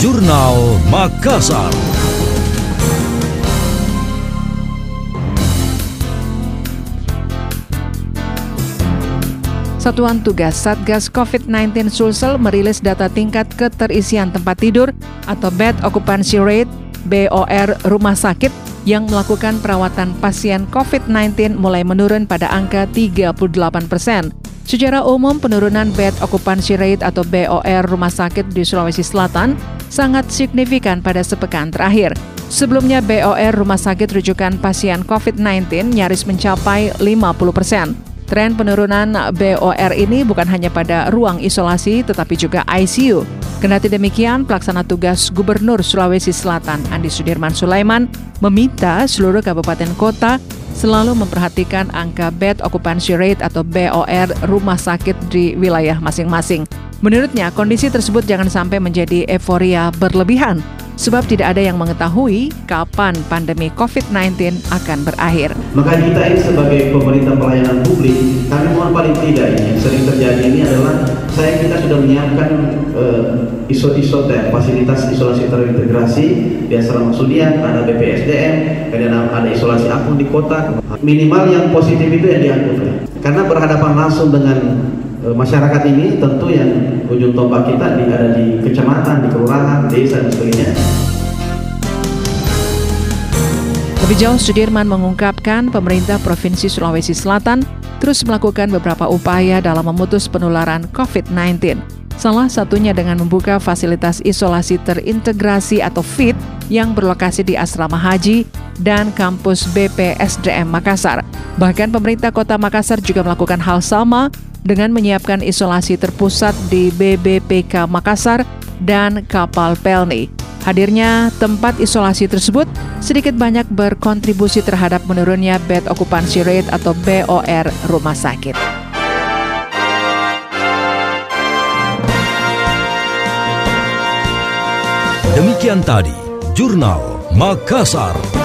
Jurnal Makassar. Satuan Tugas Satgas COVID-19 Sulsel merilis data tingkat keterisian tempat tidur atau bed occupancy rate BOR rumah sakit yang melakukan perawatan pasien COVID-19 mulai menurun pada angka 38 persen. Secara umum, penurunan bed occupancy rate atau BOR rumah sakit di Sulawesi Selatan sangat signifikan pada sepekan terakhir. Sebelumnya, BOR rumah sakit rujukan pasien COVID-19 nyaris mencapai 50 persen. Tren penurunan BOR ini bukan hanya pada ruang isolasi tetapi juga ICU. Kendati demikian, pelaksana tugas Gubernur Sulawesi Selatan Andi Sudirman Sulaiman meminta seluruh kabupaten kota selalu memperhatikan angka bed occupancy rate atau BOR rumah sakit di wilayah masing-masing. Menurutnya, kondisi tersebut jangan sampai menjadi euforia berlebihan sebab tidak ada yang mengetahui kapan pandemi COVID-19 akan berakhir. Maka kita ini sebagai pemerintah pelayanan publik, kami mohon paling tidak ini yang sering terjadi ini adalah saya kita sudah menyiapkan uh, isot-isot ya, fasilitas isolasi terintegrasi di asrama Sudian, ada BPSDM, kemudian ada isolasi apung di kota. Minimal yang positif itu yang diangkut. Karena berhadapan langsung dengan Eh, masyarakat ini tentu yang ujung tombak kita di, ada di kecamatan, desa dan sebagainya. Lebih jauh, Sudirman mengungkapkan pemerintah Provinsi Sulawesi Selatan terus melakukan beberapa upaya dalam memutus penularan COVID-19. Salah satunya dengan membuka fasilitas isolasi terintegrasi atau FIT yang berlokasi di asrama haji dan kampus BPSDM Makassar. Bahkan pemerintah kota Makassar juga melakukan hal sama dengan menyiapkan isolasi terpusat di BBPK Makassar dan kapal Pelni. Hadirnya tempat isolasi tersebut sedikit banyak berkontribusi terhadap menurunnya bed occupancy rate atau BOR rumah sakit. Demikian tadi, Jurnal Makassar.